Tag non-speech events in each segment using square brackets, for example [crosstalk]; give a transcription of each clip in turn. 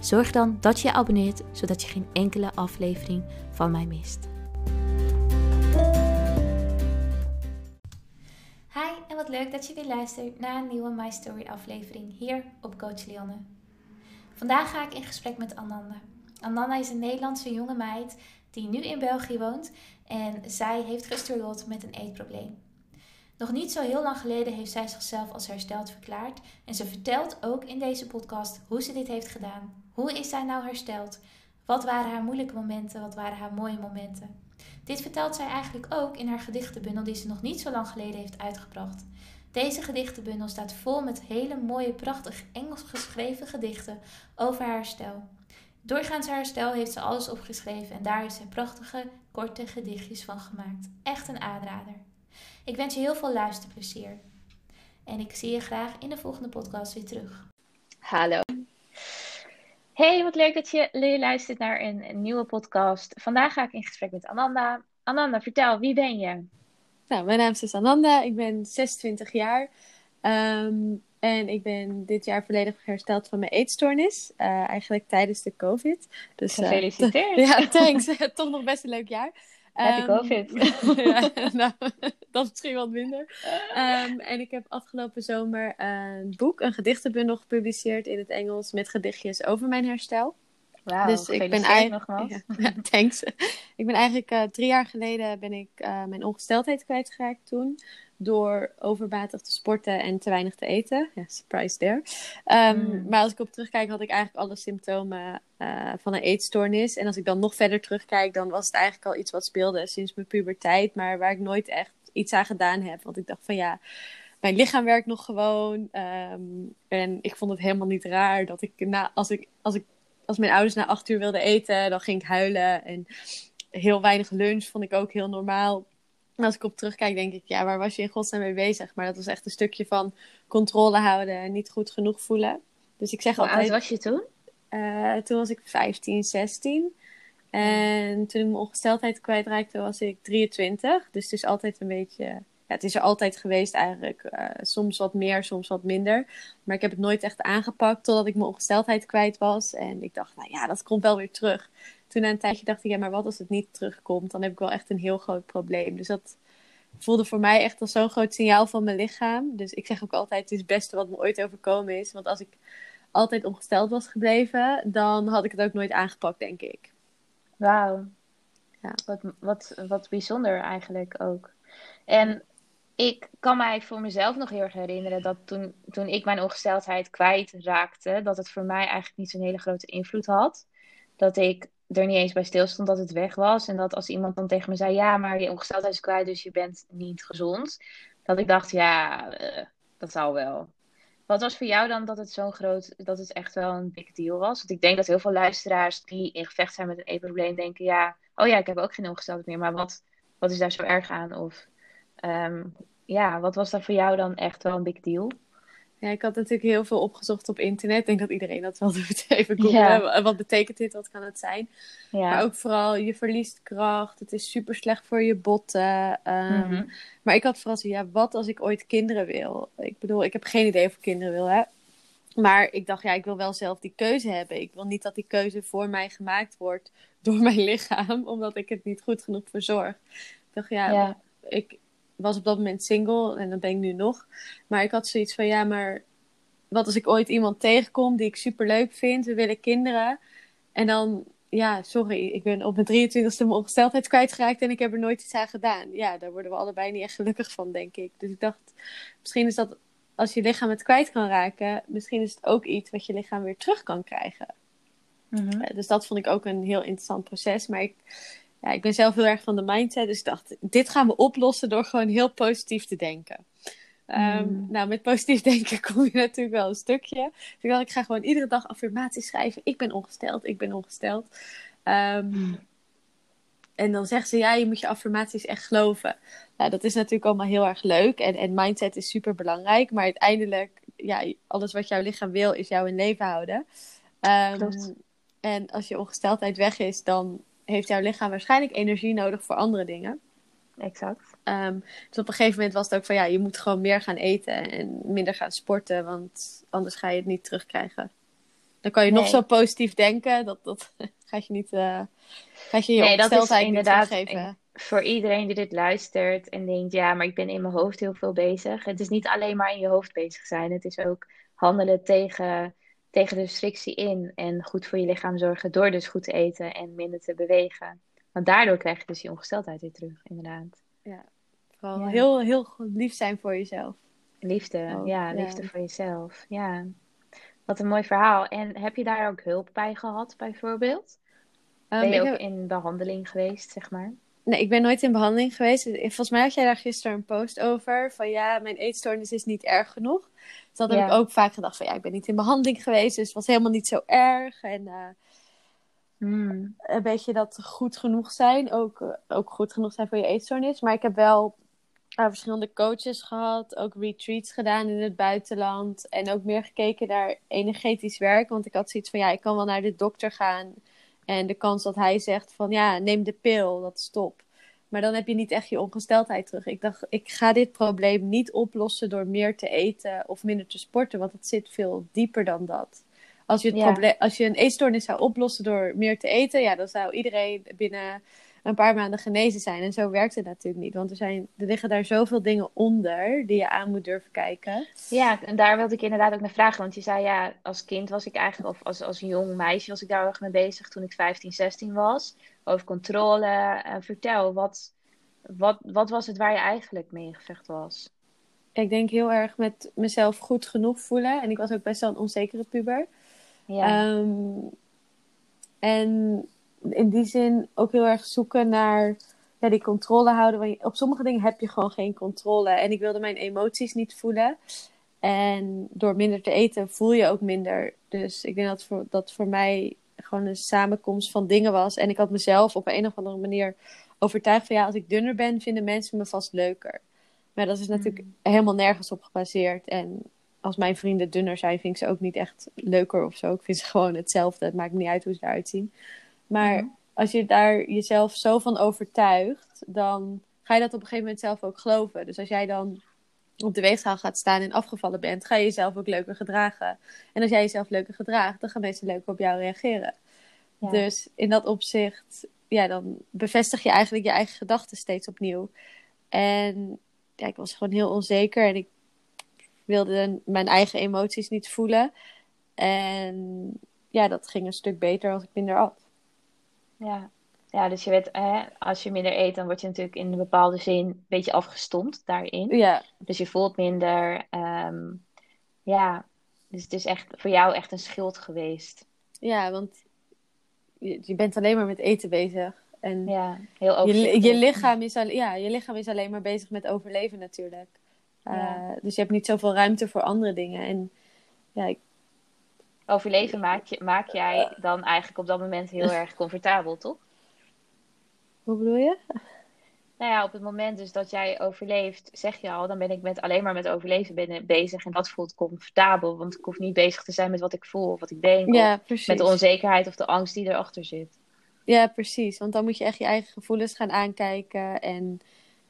zorg dan dat je je abonneert zodat je geen enkele aflevering van mij mist. Hi en wat leuk dat je weer luistert naar een nieuwe My Story aflevering hier op Coach Lianne. Vandaag ga ik in gesprek met Ananda. Ananda is een Nederlandse jonge meid die nu in België woont en zij heeft gestruggeld met een eetprobleem. Nog niet zo heel lang geleden heeft zij zichzelf als hersteld verklaard en ze vertelt ook in deze podcast hoe ze dit heeft gedaan. Hoe is zij nou hersteld? Wat waren haar moeilijke momenten? Wat waren haar mooie momenten? Dit vertelt zij eigenlijk ook in haar gedichtenbundel die ze nog niet zo lang geleden heeft uitgebracht. Deze gedichtenbundel staat vol met hele mooie, prachtig Engels geschreven gedichten over haar herstel. Doorgaans haar herstel heeft ze alles opgeschreven en daar heeft ze prachtige, korte gedichtjes van gemaakt. Echt een aanrader. Ik wens je heel veel luisterplezier. En ik zie je graag in de volgende podcast weer terug. Hallo. Hey, wat leuk dat je luistert naar een, een, nieuwe podcast. Vandaag ga ik in gesprek met Ananda. Ananda, vertel, wie ben je? Nou, mijn naam is dus Ananda. Ik ben 26 jaar. Ehm, en ik ben dit jaar volledig hersteld van mijn eetstoornis. Uh, eigenlijk tijdens de COVID. Dus, uh, Gefeliciteerd. [laughs] ja, thanks. [laughs] Toch nog best een leuk jaar. Happy um, COVID. [laughs] [laughs] ja, nou, [laughs] dat is misschien wat minder. Um, en ik heb afgelopen zomer een boek, een gedichtenbundel gepubliceerd in het Engels met gedichtjes over mijn herstel. Wauw, dus ik ben eigenlijk ja, thanks. ik ben eigenlijk uh, drie jaar geleden ben ik uh, mijn ongesteldheid kwijtgeraakt toen door overmatig te sporten en te weinig te eten. Ja, surprise there. Um, mm. Maar als ik op terugkijk, had ik eigenlijk alle symptomen uh, van een eetstoornis. En als ik dan nog verder terugkijk, dan was het eigenlijk al iets wat speelde sinds mijn puberteit, maar waar ik nooit echt iets aan gedaan heb. Want ik dacht van ja, mijn lichaam werkt nog gewoon. Um, en ik vond het helemaal niet raar dat ik na, als ik, als ik, als mijn ouders na acht uur wilden eten, dan ging ik huilen. En heel weinig lunch vond ik ook heel normaal. Als ik op terugkijk, denk ik, ja, waar was je in godsnaam mee bezig? Maar dat was echt een stukje van controle houden en niet goed genoeg voelen. Dus ik zeg Hoe altijd... oud was je toen? Uh, toen was ik 15, 16. En toen ik mijn ongesteldheid kwijtraakte, was ik 23. Dus het is altijd een beetje. Ja, het is er altijd geweest eigenlijk. Uh, soms wat meer, soms wat minder. Maar ik heb het nooit echt aangepakt totdat ik mijn ongesteldheid kwijt was. En ik dacht, nou ja, dat komt wel weer terug. Toen na een tijdje dacht ik, ja, maar wat als het niet terugkomt? Dan heb ik wel echt een heel groot probleem. Dus dat voelde voor mij echt als zo'n groot signaal van mijn lichaam. Dus ik zeg ook altijd, het is het beste wat me ooit overkomen is. Want als ik altijd ongesteld was gebleven, dan had ik het ook nooit aangepakt, denk ik. Wauw. Ja. Wat, wat, wat bijzonder eigenlijk ook. En ik kan mij voor mezelf nog heel erg herinneren dat toen, toen ik mijn ongesteldheid kwijtraakte, dat het voor mij eigenlijk niet zo'n hele grote invloed had. Dat ik er niet eens bij stilstond dat het weg was. En dat als iemand dan tegen me zei, ja, maar je ongesteldheid is kwijt, dus je bent niet gezond. Dat ik dacht, ja, uh, dat zal wel. Wat was voor jou dan dat het zo'n groot, dat het echt wel een big deal was? Want ik denk dat heel veel luisteraars die in gevecht zijn met een eetprobleem denken, ja, oh ja, ik heb ook geen ongesteldheid meer, maar wat, wat is daar zo erg aan? Of um, ja, wat was daar voor jou dan echt wel een big deal? Ja, ik had natuurlijk heel veel opgezocht op internet. Ik denk dat iedereen dat wel [laughs] doet. Even googlen. Ja. Wat betekent dit? Wat kan het zijn? Ja. Maar ook vooral, je verliest kracht. Het is super slecht voor je botten. Um, mm-hmm. Maar ik had vooral zo, ja, wat als ik ooit kinderen wil? Ik bedoel, ik heb geen idee of ik kinderen wil, hè. Maar ik dacht, ja, ik wil wel zelf die keuze hebben. Ik wil niet dat die keuze voor mij gemaakt wordt door mijn [laughs] lichaam. Omdat ik het niet goed genoeg verzorg. Ik dacht, ja, ja. ik was op dat moment single en dat ben ik nu nog. Maar ik had zoiets van, ja, maar wat als ik ooit iemand tegenkom die ik super leuk vind, we willen kinderen. En dan, ja, sorry, ik ben op mijn 23ste mijn ongesteldheid kwijtgeraakt en ik heb er nooit iets aan gedaan. Ja, daar worden we allebei niet echt gelukkig van, denk ik. Dus ik dacht, misschien is dat, als je lichaam het kwijt kan raken, misschien is het ook iets wat je lichaam weer terug kan krijgen. Mm-hmm. Dus dat vond ik ook een heel interessant proces. Maar ik, ja, ik ben zelf heel erg van de mindset. Dus ik dacht, dit gaan we oplossen door gewoon heel positief te denken. Ehm, hmm. Nou, met positief [laughs] denken kom je natuurlijk wel een stukje. Dus ik dacht, ik ga gewoon iedere dag affirmaties schrijven. Ik ben ongesteld, ik ben ongesteld. Um, En dan zegt ze, ja, je moet je affirmaties echt geloven. Nou, dat is natuurlijk allemaal heel erg leuk. En, en mindset is super belangrijk. Maar uiteindelijk, ja, alles wat jouw lichaam wil, is jou in leven houden. Um, en als je ongesteldheid weg is, dan heeft jouw lichaam waarschijnlijk energie nodig voor andere dingen. Exact. Um, dus op een gegeven moment was het ook van ja, je moet gewoon meer gaan eten en minder gaan sporten, want anders ga je het niet terugkrijgen. Dan kan je nog zo positief denken, dat, dat [laughs] gaat je niet, uh, gaat je je nee, dat is inderdaad geven. Voor iedereen die dit luistert en denkt, ja, maar ik ben in mijn hoofd heel veel bezig. Het is niet alleen maar in je hoofd bezig zijn, het is ook handelen tegen tegen de restrictie in en goed voor je lichaam zorgen door dus goed te eten en minder te bewegen. Want daardoor krijg je dus die ongesteldheid weer terug, inderdaad. Ja, vooral heel, heel lief zijn voor jezelf. Liefde, ja, liefde voor jezelf. Ja, wat een mooi verhaal. En heb je daar ook hulp bij gehad, bijvoorbeeld? Um, ben je ook in behandeling geweest, zeg maar? Nee, ik ben nooit in behandeling geweest. Volgens mij had jij daar gisteren een post over. Van ja, mijn eetstoornis is niet erg genoeg. Dus dat heb ik ook vaak gedacht van ja, ik ben niet in behandeling geweest. Dus het was helemaal niet zo erg. En uh, hmm. een beetje dat goed genoeg zijn. Ook, uh, ook goed genoeg zijn voor je eetstoornis. Maar ik heb wel uh, verschillende coaches gehad. Ook retreats gedaan in het buitenland. En ook meer gekeken naar energetisch werk. Want ik had zoiets van ja, ik kan wel naar de dokter gaan en de kans dat hij zegt van ja, neem de pil, dat stop. Maar dan heb je niet echt je ongesteldheid terug. Ik dacht, ik ga dit probleem niet oplossen door meer te eten of minder te sporten, want het zit veel dieper dan dat. Als je, het probleem, als je een eetstoornis zou oplossen door meer te eten, ja, dan zou iedereen binnen een paar maanden genezen zijn. En zo werkt het natuurlijk niet. Want er, zijn, er liggen daar zoveel dingen onder die je aan moet durven kijken. Ja, en daar wilde ik inderdaad ook naar vragen. Want je zei ja, als kind was ik eigenlijk, of als, als jong meisje was ik daar erg mee bezig toen ik 15, 16 was. Over controle. Uh, vertel, wat, wat, wat was het waar je eigenlijk mee in gevecht was? Ik denk heel erg met mezelf goed genoeg voelen. En ik was ook best wel een onzekere puber. Ja. Um, en in die zin ook heel erg zoeken naar ja, die controle houden. Want op sommige dingen heb je gewoon geen controle. En ik wilde mijn emoties niet voelen. En door minder te eten voel je ook minder. Dus ik denk dat voor, dat voor mij gewoon een samenkomst van dingen was. En ik had mezelf op een of andere manier overtuigd van ja, als ik dunner ben, vinden mensen me vast leuker. Maar dat is natuurlijk mm. helemaal nergens op gebaseerd. En als mijn vrienden dunner zijn, vind ik ze ook niet echt leuker of zo. Ik vind ze gewoon hetzelfde. Het maakt me niet uit hoe ze eruit zien. Maar mhm. als je daar jezelf zo van overtuigt, dan ga je dat op een gegeven moment zelf ook geloven. Dus als jij dan op de weegschaal gaat staan en afgevallen bent, ga je jezelf ook leuker gedragen. En als jij jezelf leuker gedraagt, dan gaan mensen leuker op jou reageren. Dus in dat opzicht, ja, dan bevestig je eigenlijk je eigen gedachten steeds opnieuw. En ja, ik was gewoon heel onzeker en ik wilde mijn eigen emoties niet voelen. En ja, dat ging een stuk beter als ik minder at. Ja. Ja, dus je weet, hè, als je minder eet, dan word je natuurlijk in een bepaalde zin een beetje afgestompt daarin. Ja. Dus je voelt minder. Ehm, ja, dus het is echt voor jou echt een schild geweest. Ja, want je, je bent alleen maar met eten bezig. En ja, heel je, je, lichaam is al, ja, je lichaam is alleen maar bezig met overleven natuurlijk. Uh, Dus je hebt niet zoveel ruimte voor andere dingen. En ja, ik, overleven maak, je, maak jij dan eigenlijk op dat moment heel [laughs] erg comfortabel, toch? Hoe bedoel je? Nou ja, op het moment dus dat jij overleeft, zeg je al, dan ben ik met, alleen maar met overleven bezig. En dat voelt comfortabel, want ik hoef niet bezig te zijn met wat ik voel of wat ik denk. Ja, of met de onzekerheid of de angst die erachter zit. Ja, precies. Want dan moet je echt je eigen gevoelens gaan aankijken en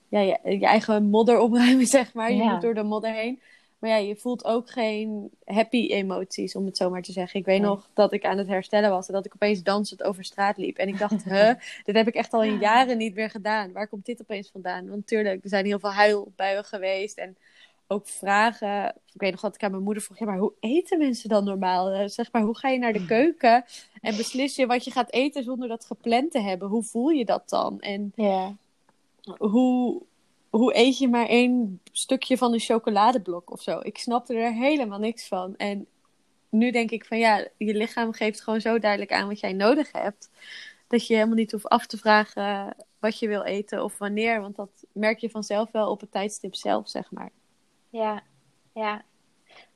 ja, je, je eigen modder opruimen, [laughs] zeg maar. Je moet door de modder heen. Maar ja, je voelt ook geen happy emoties, om het zo maar te zeggen. Ik weet nog dat ik aan het herstellen was en dat ik opeens dansend over straat liep. En ik dacht, [laughs] huh, dit heb ik echt al in jaren niet meer gedaan. Waar komt dit opeens vandaan? Want natuurlijk, er zijn heel veel huilbuien geweest en ook vragen. Ik weet nog dat ik aan mijn moeder vroeg, ja, maar hoe eten mensen dan normaal? Eh, zeg maar, hoe ga je naar de keuken en beslis je wat je gaat eten zonder dat gepland te hebben? Hoe voel je dat dan? En ja. hoe, hoe eet je maar één stukje van een chocoladeblok of zo? Ik snapte er helemaal niks van. En nu denk ik van ja, je lichaam geeft gewoon zo duidelijk aan wat jij nodig hebt. Dat je helemaal niet hoeft af te vragen wat je wil eten of wanneer. Want dat merk je vanzelf wel op het tijdstip zelf, zeg maar. Ja, ja.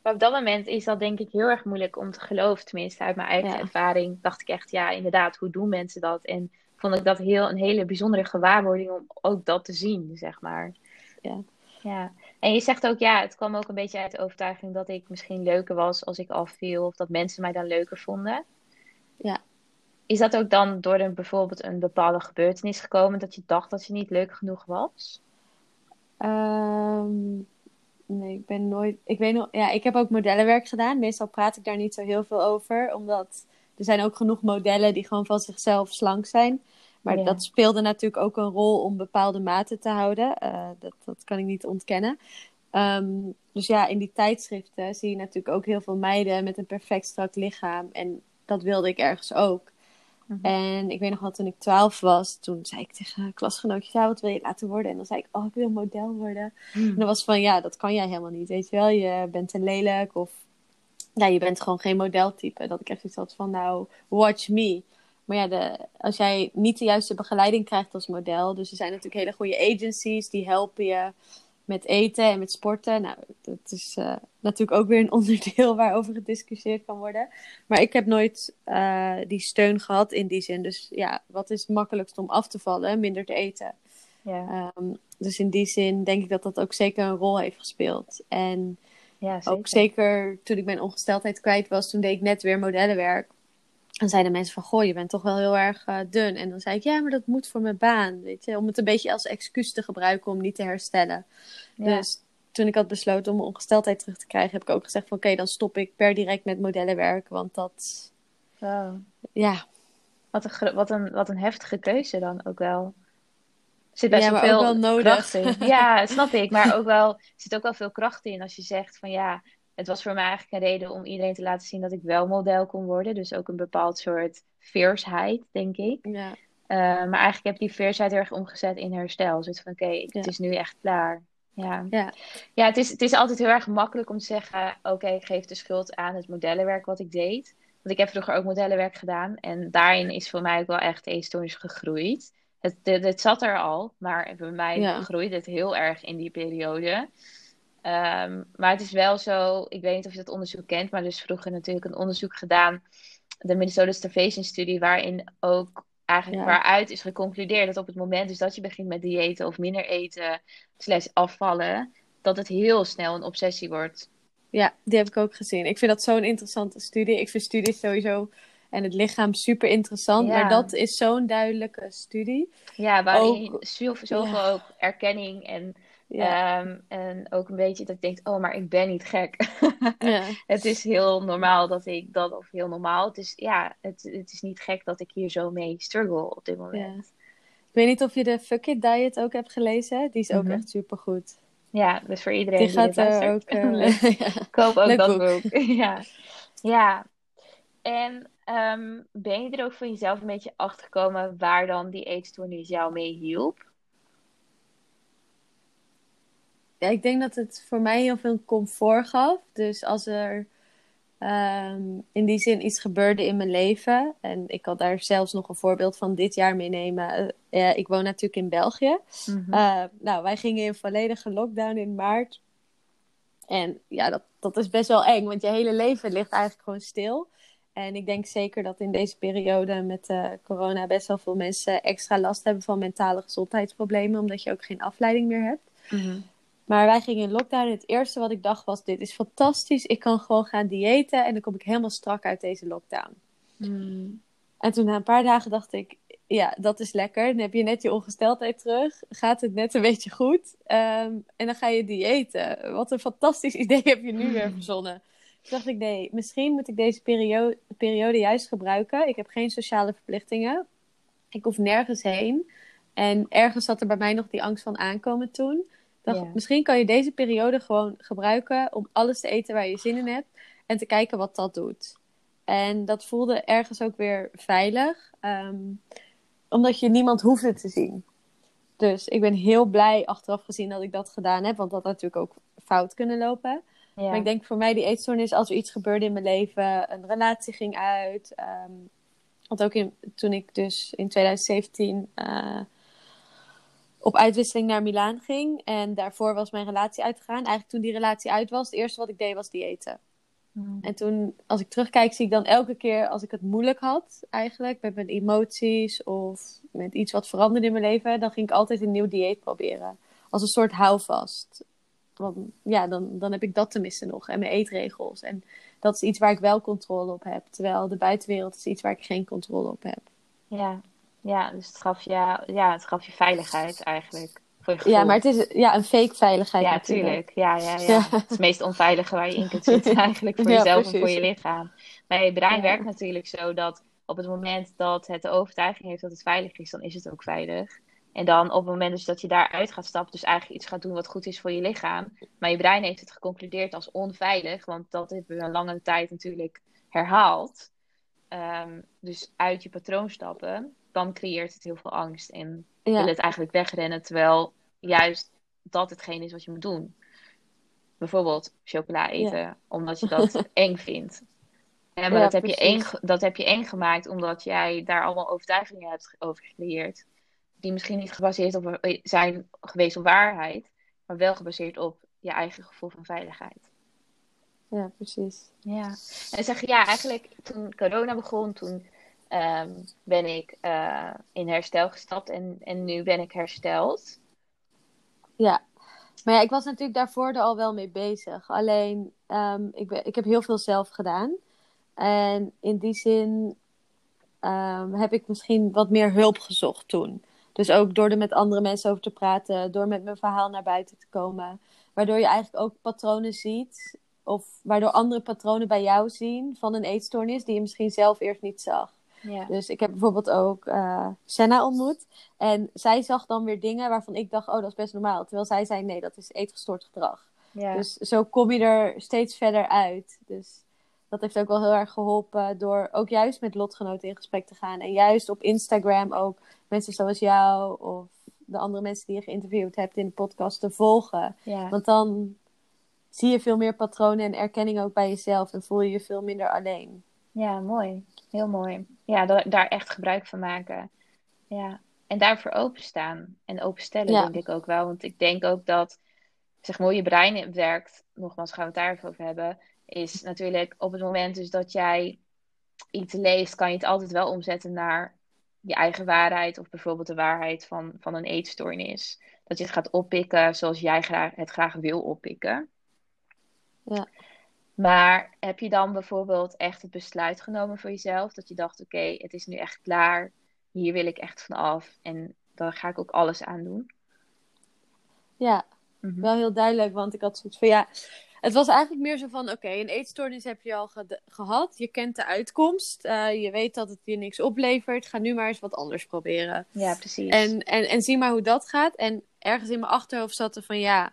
Maar op dat moment is dat denk ik heel erg moeilijk om te geloven. Tenminste, uit mijn eigen ervaring dacht ik echt, ja, inderdaad, hoe doen mensen dat? En vond ik dat heel, een hele bijzondere gewaarwording om ook dat te zien, zeg maar. Ja. ja. En je zegt ook, ja, het kwam ook een beetje uit de overtuiging dat ik misschien leuker was als ik afviel. Of dat mensen mij dan leuker vonden. Ja. Is dat ook dan door een, bijvoorbeeld een bepaalde gebeurtenis gekomen dat je dacht dat je niet leuk genoeg was? Um, nee, ik ben nooit. Ik weet nog, ja, ik heb ook modellenwerk gedaan. Meestal praat ik daar niet zo heel veel over, omdat er zijn ook genoeg modellen die gewoon van zichzelf slank zijn. Maar dat speelde natuurlijk ook een rol om bepaalde maten te houden. Uh, dat, dat kan ik niet ontkennen. Um, dus ja, in die tijdschriften zie je natuurlijk ook heel veel meiden met een perfect strak lichaam. En dat wilde ik ergens ook. Mhm. En ik weet nog wel, toen ik twaalf was, toen zei ik tegen klasgenootjes, ja, wat wil je laten worden? En dan zei ik, oh, ik wil model worden. Mhm. En dan was van, ja, dat kan jij helemaal niet, weet je wel. Je bent te lelijk of ja, je bent gewoon geen modeltype. Dat ik echt iets had van, nou, watch me. Maar ja, de, als jij niet de juiste begeleiding krijgt als model, dus er zijn natuurlijk hele goede agencies die helpen je met eten en met sporten. Nou, dat is uh, natuurlijk ook weer een [laughs] onderdeel waarover gediscussieerd kan worden. Maar ik heb nooit uh, die steun gehad in die zin. Dus ja, wat is het makkelijkst om af te vallen? Minder te eten. Ja. Um, dus in die zin denk ik dat dat ook zeker een rol heeft gespeeld. En ja, zeker. ook zeker toen ik mijn ongesteldheid kwijt was, toen deed ik net weer modellenwerk. Dan zeiden mensen van, goh, je bent toch wel heel erg uh, dun. En dan zei ik, ja, maar dat moet voor mijn baan, weet je. Om het een beetje als excuus te gebruiken om niet te herstellen. Dus toen ik had besloten om mijn ongesteldheid terug te krijgen, heb ik ook gezegd van, oké, dan stop ik per direct met modellenwerk. Want dat, wow. ja. Wat een, wat, een, wat een heftige keuze dan ook wel. Er zit best ja, wel veel nodig. kracht in. [laughs] Ja, snap ik. Maar ook wel, er zit ook wel veel kracht in als je zegt van ja, het was voor mij eigenlijk een reden om iedereen te laten zien dat ik wel model kon worden. Dus ook een bepaald soort veersheid, denk ik. Ja. Uh, maar eigenlijk heb ik die veersheid heel erg omgezet in herstel. Dus van oké, het is nu echt klaar. Ja, ja. ja het, is, het is altijd heel erg makkelijk om te zeggen: Oké, ik geef de schuld aan het modellenwerk wat ik deed. Want ik heb vroeger ook modellenwerk gedaan. En daarin is voor mij ook wel echt eetstoornis gegroeid. Het, het, het, zat er al, maar bij mij ja. groeide het heel erg in die periode. Um, maar het is wel zo, ik weet niet of je dat onderzoek kent, maar er is vroeger natuurlijk een onderzoek gedaan, de Minnesota Starvation Studie, waarin ook eigenlijk waaruit is geconcludeerd dat op het moment dus dat je begint met diëten of minder eten, slash afvallen, dat het heel snel een obsessie wordt. Ja, die heb ik ook gezien. Ik vind dat zo'n interessante studie. Ik vind studies sowieso en het lichaam super interessant. Maar dat is zo'n duidelijke studie. Ja, waarin ook, zoveel ja. ook erkenning en ja. Ehm, en ook een beetje dat ik denk, oh, maar ik ben niet gek. [laughs] ja. Het is heel normaal dat ik dat, of heel normaal. Het is, ja, het, het is niet gek dat ik hier zo mee struggle op dit moment. Ik weet niet of je de Fuck It Diet ook hebt gelezen. Die is ook mhm. echt super goed. Ja, dus voor iedereen die, die gaat er ook. [laughs] Uh, [laughs] Koop ook dat boek. ja. ja. En um, ben je er ook voor jezelf een beetje achter gekomen waar dan die eetstoornis jou mee hielp? ja, ik denk dat het voor mij heel veel comfort gaf. Dus als er ehm, in die zin iets gebeurde in mijn leven. En ik kan daar zelfs nog een voorbeeld van dit jaar meenemen. Uh, ik woon natuurlijk in België. Mhm. Eh, nou, wij gingen in volledige lockdown in maart. En ja, dat, dat is best wel eng, want je hele leven ligt eigenlijk gewoon stil. En ik denk zeker dat in deze periode met uh, corona best wel veel mensen extra last hebben van mentale gezondheidsproblemen, omdat je ook geen afleiding meer hebt. Mhm. Maar wij gingen in lockdown. En het eerste wat ik dacht was: dit is fantastisch. Ik kan gewoon gaan diëten. En dan kom ik helemaal strak uit deze lockdown. Hmm. En toen na een paar dagen dacht ik: ja, dat is lekker. Dan heb je net je ongesteldheid terug. Gaat het net een beetje goed. Ehm, en dan ga je diëten. Wat een fantastisch [laughs] idee heb je nu weer [laughs] verzonnen. Toen dacht ik: nee, misschien moet ik deze periode, periode juist gebruiken. Ik heb geen sociale verplichtingen. Ik hoef nergens heen. En ergens zat er bij mij nog die angst van aankomen toen. Dacht, Misschien kan je deze periode gewoon gebruiken om alles te eten waar je zin in hebt en te kijken wat dat doet. En dat voelde ergens ook weer veilig, um, omdat je niemand hoefde te zien. Dus ik ben heel blij achteraf gezien dat ik dat gedaan heb, want dat had natuurlijk ook fout kunnen lopen. Maar ik denk voor mij die eetstoornis, als er iets gebeurde in mijn leven, een relatie ging uit. Um, want ook in, toen ik dus in 2017 op uitwisseling naar Milaan ging. En daarvoor was mijn relatie uitgegaan. Eigenlijk toen die relatie uit was, het eerste wat ik deed was diëten. Mm. En toen, als ik terugkijk, zie ik dan elke keer als ik het moeilijk had, eigenlijk, met mijn emoties of met iets wat veranderde in mijn leven, dan ging ik altijd een nieuw dieet proberen. Als een soort houvast. Want ja, dan, dan heb ik dat tenminste nog. En mijn eetregels. En dat is iets waar ik wel controle op heb. Terwijl de buitenwereld is iets waar ik geen controle op heb. Ja, ja dus het gaf je, ja, het gaf je veiligheid eigenlijk. Ja, maar het is ja, een fake veiligheid. Ja, natuurlijk. Ja, ja, ja, Het is het meest onveilige waar je in kunt zitten [laughs] eigenlijk voor jezelf en voor je lichaam. Maar je brein werkt natuurlijk zo dat op het moment dat het de overtuiging heeft dat het veilig is, dan is het ook veilig. En dan op het moment dus dat je daaruit gaat stappen, dus eigenlijk iets gaat doen wat goed is voor je lichaam. Maar je brein heeft het geconcludeerd als onveilig, want dat hebben we een lange tijd natuurlijk herhaald. Ehm, dus uit je patroon stappen, dan creëert het heel veel angst. En ja. wil het eigenlijk wegrennen, terwijl juist dat hetgeen is wat je moet doen. Bijvoorbeeld chocola eten, omdat je dat [laughs] eng vindt. En maar dat, heb je eng, dat heb je eng gemaakt omdat jij daar allemaal overtuigingen hebt over gecreëerd. Die misschien niet gebaseerd op, eh, zijn geweest op waarheid, maar wel gebaseerd op je eigen gevoel van veiligheid. Ja, precies. Ja. En zeg je, ja, eigenlijk toen corona begon, toen Ehm, ben ik uh, in herstel gestapt en, en nu ben ik hersteld. Ja, maar ja, ik was natuurlijk daarvoor er al wel mee bezig. Alleen, um, ik, ben, ik heb heel veel zelf gedaan. En in die zin um, heb ik misschien wat meer hulp gezocht toen. Dus ook door er met andere mensen over te praten, door met mijn verhaal naar buiten te komen. Waardoor je eigenlijk ook patronen ziet, of waardoor andere patronen bij jou zien van een eetstoornis die je misschien zelf eerst niet zag. Ja. Dus ik heb bijvoorbeeld ook uh, Senna ontmoet. En zij zag dan weer dingen waarvan ik dacht, oh, dat is best normaal. Terwijl zij zei, nee, dat is eetgestoord gedrag. Ja. Dus zo kom je er steeds verder uit. Dus dat heeft ook wel heel erg geholpen door ook juist met lotgenoten in gesprek te gaan. En juist op Instagram ook mensen zoals jou of de andere mensen die je geïnterviewd hebt in de podcast te volgen. Ja. Want dan zie je veel meer patronen en erkenning ook bij jezelf en voel je je veel minder alleen. Ja, mooi. Heel mooi. Ja, daar echt gebruik van maken. Ja. En daarvoor openstaan. En openstellen, denk ik ook wel. Want ik denk ook dat, zeg maar, hoe je brein werkt, nogmaals gaan we het daar over hebben, is natuurlijk op het moment dus dat jij iets leest, kan je het altijd wel omzetten naar je eigen waarheid of bijvoorbeeld de waarheid van, van een eetstoornis. Dat je het gaat oppikken zoals jij graag, het graag wil oppikken. Ja. Maar heb je dan bijvoorbeeld echt het besluit genomen voor jezelf? Dat je dacht, oké, het is nu echt klaar. Hier wil ik echt van af. En daar ga ik ook alles aan doen. Ja, mhm. wel heel duidelijk. Want ik had zoiets van, ja... Het was eigenlijk meer zo van, oké, een eetstoornis heb je al gehad. Je kent de uitkomst. Uh, je weet dat het je niks oplevert. Ga nu maar eens wat anders proberen. Ja, precies. En, en, en zie maar hoe dat gaat. En ergens in mijn achterhoofd zat er van, ja...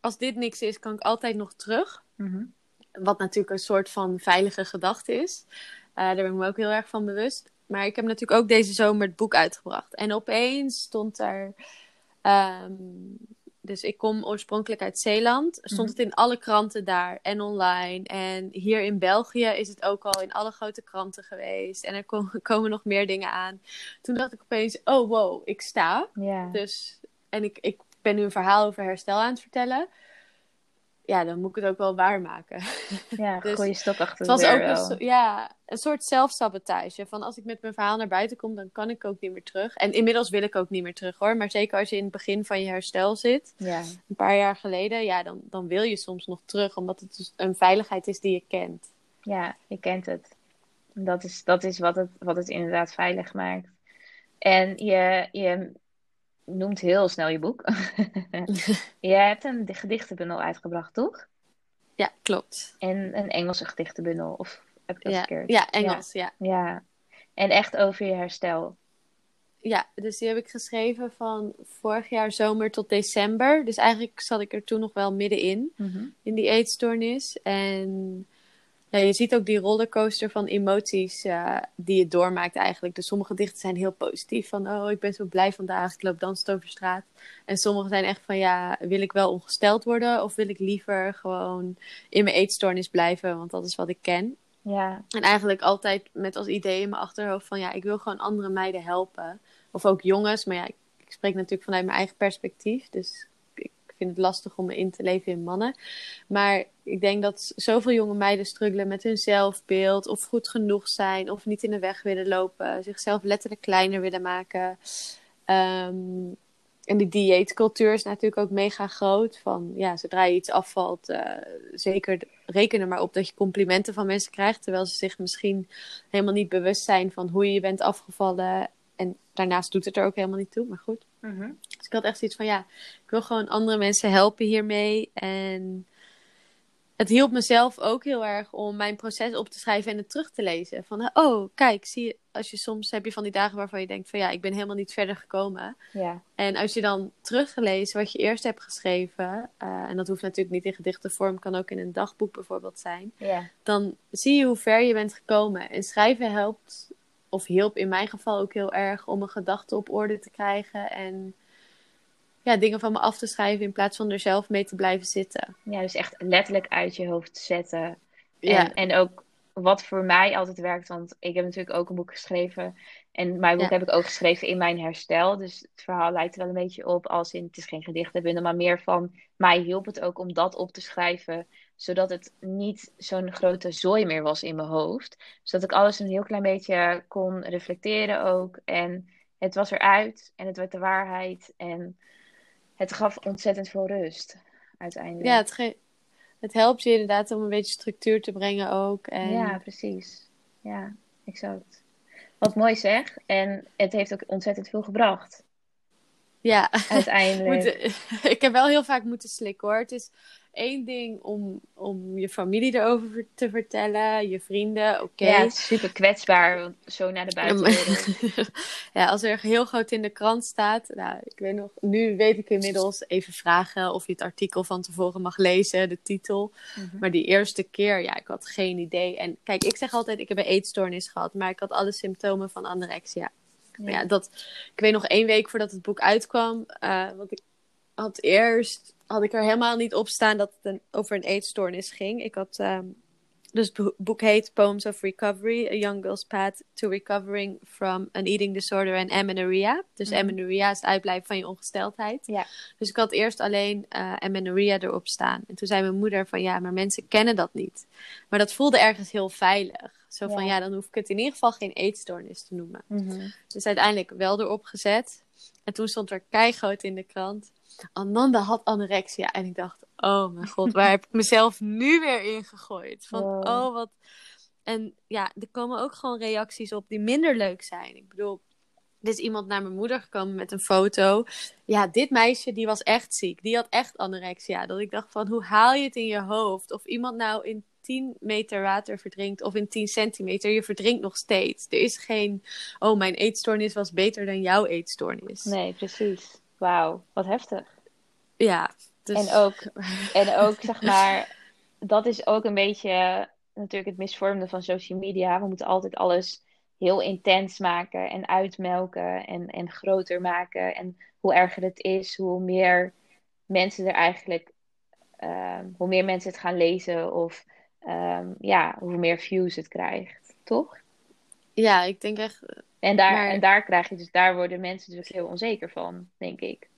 Als dit niks is, kan ik altijd nog terug. Mm wat natuurlijk een soort van veilige gedachte is. Uh, daar ben ik me ook heel erg van bewust. Maar ik heb natuurlijk ook deze zomer het boek uitgebracht. En opeens stond er. Ehm, dus ik kom oorspronkelijk uit Zeeland. Stond mhm. het in alle kranten daar en online. En hier in België is het ook al in alle grote kranten geweest. En er [laughs] komen nog meer dingen aan. Toen dacht ik opeens: oh wow, ik sta. Yeah. Dus, en ik, ik ben nu een verhaal over herstel aan het vertellen ja, dan moet ik het ook wel waarmaken. [laughs] Ja, dus gooi je stok achter het was ook een, ja, een soort zelfsabotage. Van als ik met mijn verhaal naar buiten kom, dan kan ik ook niet meer terug. En inmiddels wil ik ook niet meer terug hoor. Maar zeker als je in het begin van je herstel zit, ja. een paar jaar geleden, ja, dan, dan wil je soms nog terug. Omdat het dus een veiligheid is die je kent. Ja, je kent het. Dat is, dat is wat, het, wat het inderdaad veilig maakt. En je, je noemt heel snel je boek. [laughs] [laughs] je hebt een gedichtenbundel uitgebracht, toch? Ja, klopt. En een Engelse gedichtenbundel, of heb ik dat ja. verkeerd? Ja, Engels, ja. ja. En echt over je herstel. Ja, dus die heb ik geschreven van vorig jaar zomer tot december. Dus eigenlijk zat ik er toen nog wel middenin, mm in die eetstoornis. En ja, je ziet ook die rollercoaster van emoties uh, die je doormaakt eigenlijk. Dus sommige dichten zijn heel positief. Van, oh, ik ben zo blij vandaag, ik loop dansend over straat. En sommige zijn echt van, ja, wil ik wel ongesteld worden? Of wil ik liever gewoon in mijn eetstoornis blijven? Want dat is wat ik ken. Ja. En eigenlijk altijd met als idee in mijn achterhoofd van, ja, ik wil gewoon andere meiden helpen. Of ook jongens, maar ja, ik spreek natuurlijk vanuit mijn eigen perspectief. Dus ik vind het lastig om me in te leven in mannen. Maar ik denk dat zoveel jonge meiden struggelen met hun zelfbeeld. Of goed genoeg zijn. Of niet in de weg willen lopen. Zichzelf letterlijk kleiner willen maken. Um, en die dieetcultuur is natuurlijk ook mega groot. Van ja, zodra je iets afvalt, uh, zeker reken er maar op dat je complimenten van mensen krijgt. Terwijl ze zich misschien helemaal niet bewust zijn van hoe je bent afgevallen. En daarnaast doet het er ook helemaal niet toe, maar goed. Mhm. Dus ik had echt zoiets van ja, ik wil gewoon andere mensen helpen hiermee. En het hielp mezelf ook heel erg om mijn proces op te schrijven en het terug te lezen. Van, oh, kijk, zie je, als je soms heb je van die dagen waarvan je denkt van ja, ik ben helemaal niet verder gekomen. Ja. En als je dan teruggelezen wat je eerst hebt geschreven, uh, en dat hoeft natuurlijk niet in gedichtenvorm, kan ook in een dagboek bijvoorbeeld zijn. Ja. Dan zie je hoe ver je bent gekomen. En schrijven helpt, of hielp in mijn geval ook heel erg om een gedachte op orde te krijgen en ja, dingen van me af te schrijven in plaats van er zelf mee te blijven zitten. Ja, dus echt letterlijk uit je hoofd zetten. En, ja. en ook wat voor mij altijd werkt, want ik heb natuurlijk ook een boek geschreven. En mijn boek heb ik ook geschreven in mijn herstel. Dus het verhaal lijkt er wel een beetje op als in, het is geen gedichtenbundel, maar meer van mij hielp het ook om dat op te schrijven. Zodat het niet zo'n grote zooi meer was in mijn hoofd. Zodat ik alles een heel klein beetje kon reflecteren ook. En het was eruit en het werd de waarheid. En het gaf ontzettend veel rust, uiteindelijk. Ja, het, het helpt je inderdaad om een beetje structuur te brengen ook. En... Ja, precies. Ja, exact. Wat mooi zeg. En het heeft ook ontzettend veel gebracht. Ja, uiteindelijk. [laughs] [laughs] ik heb wel heel vaak moeten slikken hoor. Het is één ding om, om je familie erover te vertellen, je vrienden, oké. Ja, super kwetsbaar, zo naar de buitenwereld. [laughs] ja, als er heel groot in de krant staat, nou, ik weet nog, nu weet ik inmiddels even vragen of je het artikel van tevoren mag lezen, de titel. Mhm. Maar die eerste keer, ja, ik had geen idee. En kijk, ik zeg altijd, ik heb een eetstoornis gehad, maar ik had alle symptomen van anorexia. Ja. ja dat, ik weet nog één week voordat het boek uitkwam, uh, want ik had eerst had ik er helemaal niet op staan dat het een, over een eetstoornis ging. Ik had um, dus het boek heet Poems of Recovery: A Young Girl's Path to Recovering from an Eating Disorder and Amenorrhea. Dus mm. amenorrhea is het uitblijven van je ongesteldheid. Ja. Dus ik had eerst alleen uh, amenorrhea erop staan. En toen zei mijn moeder van ja, maar mensen kennen dat niet. Maar dat voelde ergens heel veilig. Zo van ja, dan hoef ik het in ieder geval geen eetstoornis te noemen. Mm Dus uiteindelijk wel erop gezet. En toen stond er keigoot in de krant. Ananda had anorexia. En ik dacht, oh mijn god, waar heb ik mezelf nu weer in gegooid? Van, oh wat... En ja, er komen ook gewoon reacties op die minder leuk zijn. Ik bedoel, er is iemand naar mijn moeder gekomen met een foto. Ja, dit meisje, die was echt ziek. Die had echt anorexia. Dat ik dacht van, hoe haal je het in je hoofd? Of iemand nou in 10 meter water verdrinkt of in 10 centimeter, je verdrinkt nog steeds. Er is geen, oh, mijn eetstoornis was beter dan jouw eetstoornis. Nee, precies. Wauw, wat heftig. Ja. Dus... En, ook, en ook, zeg [laughs] maar, dat is ook een beetje natuurlijk het misvormde van social media. We moeten altijd alles heel intens maken en uitmelken en, en groter maken. En hoe erger het is, hoe meer mensen er eigenlijk, ehm, hoe meer mensen het gaan lezen of ehm, ja, hoe meer views het krijgt, toch? Ja, ik denk echt. En daar, en daar krijg je dus, daar worden mensen dus heel onzeker van, denk ik.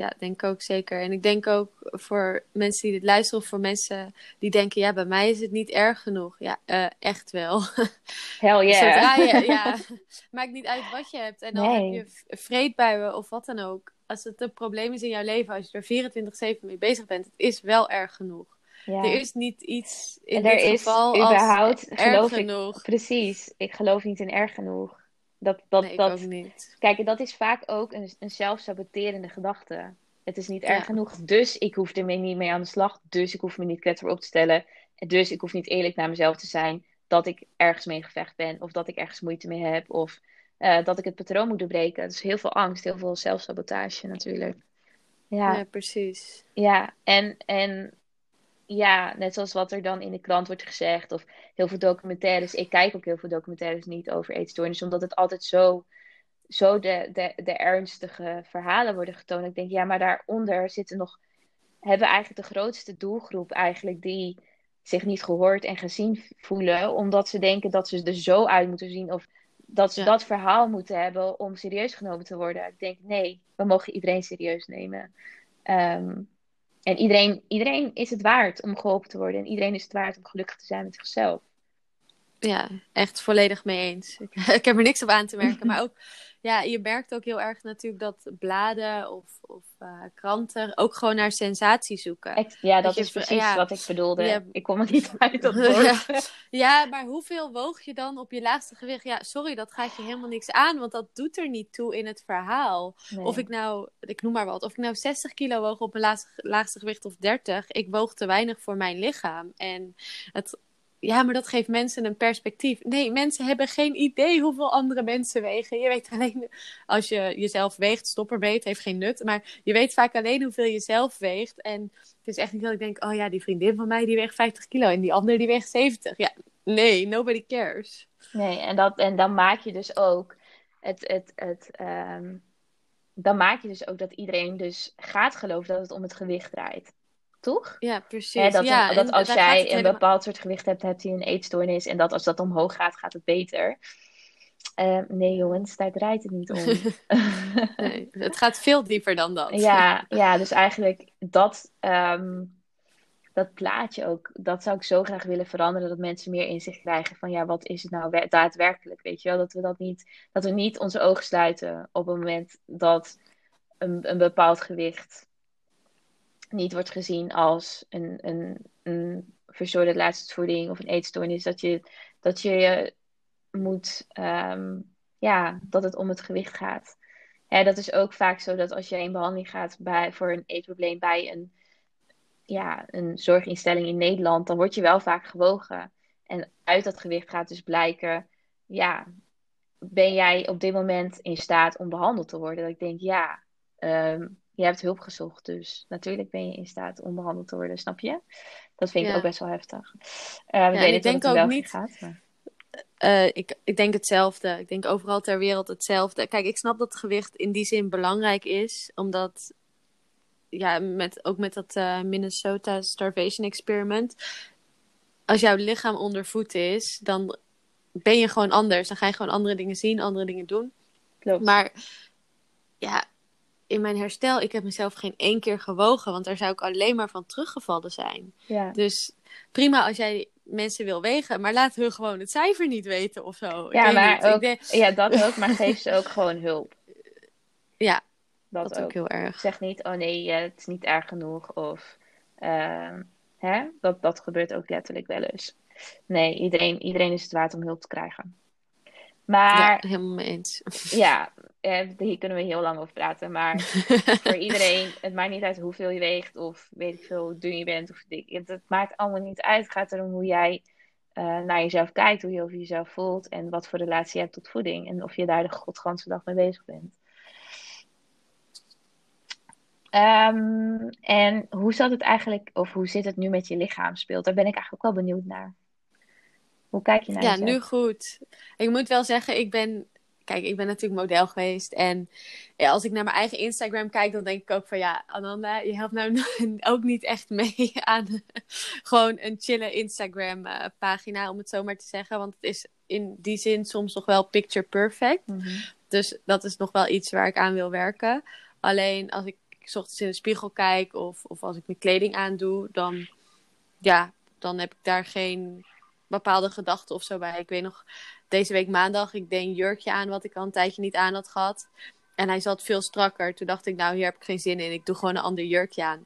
Ja, denk ik ook zeker. En ik denk ook voor mensen die dit luisteren, of voor mensen die denken, ja, bij mij is het niet erg genoeg. Ja, uh, echt wel. [laughs] Hell yeah. je, [laughs] ja, [laughs] maakt niet uit wat je hebt. En dan heb je vreedbuien of wat dan ook. Als het een probleem is in jouw leven, als je er 24-7 mee bezig bent, het is wel erg genoeg. Ja. Er is niet iets in er dit is geval überhaupt, als erg genoeg. Precies, ik geloof niet in erg genoeg. Dat, dat, nee, dat, niet. Kijk, dat is vaak ook een, een zelfsaboterende gedachte. Het is niet erg genoeg, dus ik hoef ermee niet mee aan de slag. Dus ik hoef me niet kwetsbaar op te stellen. Dus ik hoef niet eerlijk naar mezelf te zijn dat ik ergens mee gevecht ben. Of dat ik ergens moeite mee heb. Of uh, dat ik het patroon moet doorbreken. Dus heel veel angst, heel veel zelfsabotage natuurlijk. Ja, ja precies. Ja, en, en ja, net zoals wat er dan in de krant wordt gezegd, of heel veel documentaires. Ik kijk ook heel veel documentaires niet over eetstoornissen, omdat het altijd zo, zo de, de, de ernstige verhalen worden getoond. Ik denk, ja, maar daaronder zitten nog, hebben eigenlijk de grootste doelgroep eigenlijk die zich niet gehoord en gezien voelen, omdat ze denken dat ze er zo uit moeten zien, of dat ze dat verhaal moeten hebben om serieus genomen te worden. Ik denk, nee, we mogen iedereen serieus nemen. Ehm, en iedereen, iedereen is het waard om geholpen te worden. En iedereen is het waard om gelukkig te zijn met zichzelf. Ja, echt volledig mee eens. Ik, [laughs] ik heb er niks op aan te merken. maar ook ja, je merkt ook heel erg natuurlijk dat bladen of, of uh, kranten ook gewoon naar sensatie zoeken. ja, dat, is precies wat ik bedoelde. Ik kom er niet [laughs] uit dat woord. ja. ja, maar hoeveel woog je dan op je laagste gewicht? Ja, sorry, dat gaat je helemaal niks aan, want dat doet er niet toe in het verhaal. Of ik nou, ik noem maar wat, of ik nou 60 kilo woog op mijn laagste, laagste gewicht of 30, ik woog te weinig voor mijn lichaam. En het, ja, maar dat geeft mensen een perspectief. Nee, mensen hebben geen idee hoeveel andere mensen wegen. Je weet alleen, als je jezelf weegt, stopperbeet heeft geen nut. Maar je weet vaak alleen hoeveel je zelf weegt. En het is echt niet dat ik denk, oh ja, die vriendin van mij die weegt 50 kilo en die andere die weegt 70. Ja, nee, nobody cares. Nee, en, dat, en dan maak je dus ook het, het, het um, dan maak je dus ook dat iedereen dus gaat geloven dat het om het gewicht draait toch? Ja, precies. dat, ja, dat als jij een bepaald soort gewicht hebt, hebt hij een eetstoornis. En dat als dat omhoog gaat, gaat het beter. Uh, nee, jongens, daar draait het niet om. [laughs] [laughs] nee, het gaat veel dieper dan dat. Ja, [laughs] ja dus eigenlijk dat, um, dat plaatje ook, dat zou ik zo graag willen veranderen. Dat mensen meer inzicht krijgen van ja, wat is het nou daadwerkelijk? Weet je wel, dat we dat niet, dat we niet onze ogen sluiten op het moment dat een, een bepaald gewicht niet wordt gezien als een, een, een verstoorde laatstvoeding of een eetstoornis. Dat je, dat je moet, um, ja, dat het om het gewicht gaat. Dat is ook vaak zo dat als je in behandeling gaat bij, voor een eetprobleem bij een, ja, een zorginstelling in Nederland, dan word je wel vaak gewogen. En uit dat gewicht gaat dus blijken, ja, ben jij op dit moment in staat om behandeld te worden? Dat ik denk, ja, um, je hebt hulp gezocht, dus natuurlijk ben je in staat om behandeld te worden, snap je? Dat vind ik ook best wel heftig. Uh, ja, ik denk ook niet. Gaat, maar... Uh, ik, ik denk hetzelfde. Ik denk overal ter wereld hetzelfde. Kijk, ik snap dat gewicht in die zin belangrijk is, omdat ja, met, ook met dat uh, Minnesota Starvation Experiment. Als jouw lichaam onder voet is, dan ben je gewoon anders. Dan ga je gewoon andere dingen zien, andere dingen doen. Klopt. Maar ja, in mijn herstel, ik heb mezelf geen één keer gewogen, want daar zou ik alleen maar van teruggevallen zijn. Ja. Dus prima als jij mensen wil wegen, maar laat hun gewoon het cijfer niet weten of zo. Ja, maar ook, ja, dat ook, maar geef ze ook gewoon hulp. [laughs] Ja, dat, dat ook. ook. heel erg. Zeg niet, oh nee, het is niet erg genoeg. Of, uh, hè? Dat, dat gebeurt ook letterlijk wel eens. Nee, iedereen, iedereen is het waard om hulp te krijgen. Maar, ja, helemaal mee eens. [laughs] Ja, eh, hier kunnen we heel lang over praten. Maar [laughs] voor iedereen, het maakt niet uit hoeveel je weegt of weet ik veel hoe dun je bent. Of dik. Het, het maakt allemaal niet uit. Het gaat erom hoe jij uh, naar jezelf kijkt, hoe je over jezelf voelt en wat voor relatie je hebt tot voeding. En of je daar de godganse dag mee bezig bent. Um, en hoe zat het eigenlijk, of hoe zit het nu met je lichaam speelt? Daar ben ik eigenlijk ook wel benieuwd naar. Hoe kijk je naar Ja, nu goed. Ik moet wel zeggen, ik ben kijk, ik ben natuurlijk model geweest. En ja, als ik naar mijn eigen Instagram kijk, dan denk ik ook van ja, Ananda, je helpt nou [laughs] ook niet echt mee [laughs] aan gewoon een chille Instagram uh, pagina, om het zo maar te zeggen. Want het is in die zin soms nog wel picture perfect. Mhm. Dus dat is nog wel iets waar ik aan wil werken. Alleen als ik ochtends in de spiegel kijk of, of als ik mijn kleding aandoe, dan, ja, dan heb ik daar geen bepaalde gedachten of zo bij. Ik weet nog, deze week maandag, ik deed een jurkje aan wat ik al een tijdje niet aan had gehad. En hij zat veel strakker. Toen dacht ik, nou, hier heb ik geen zin in. Ik doe gewoon een ander jurkje aan.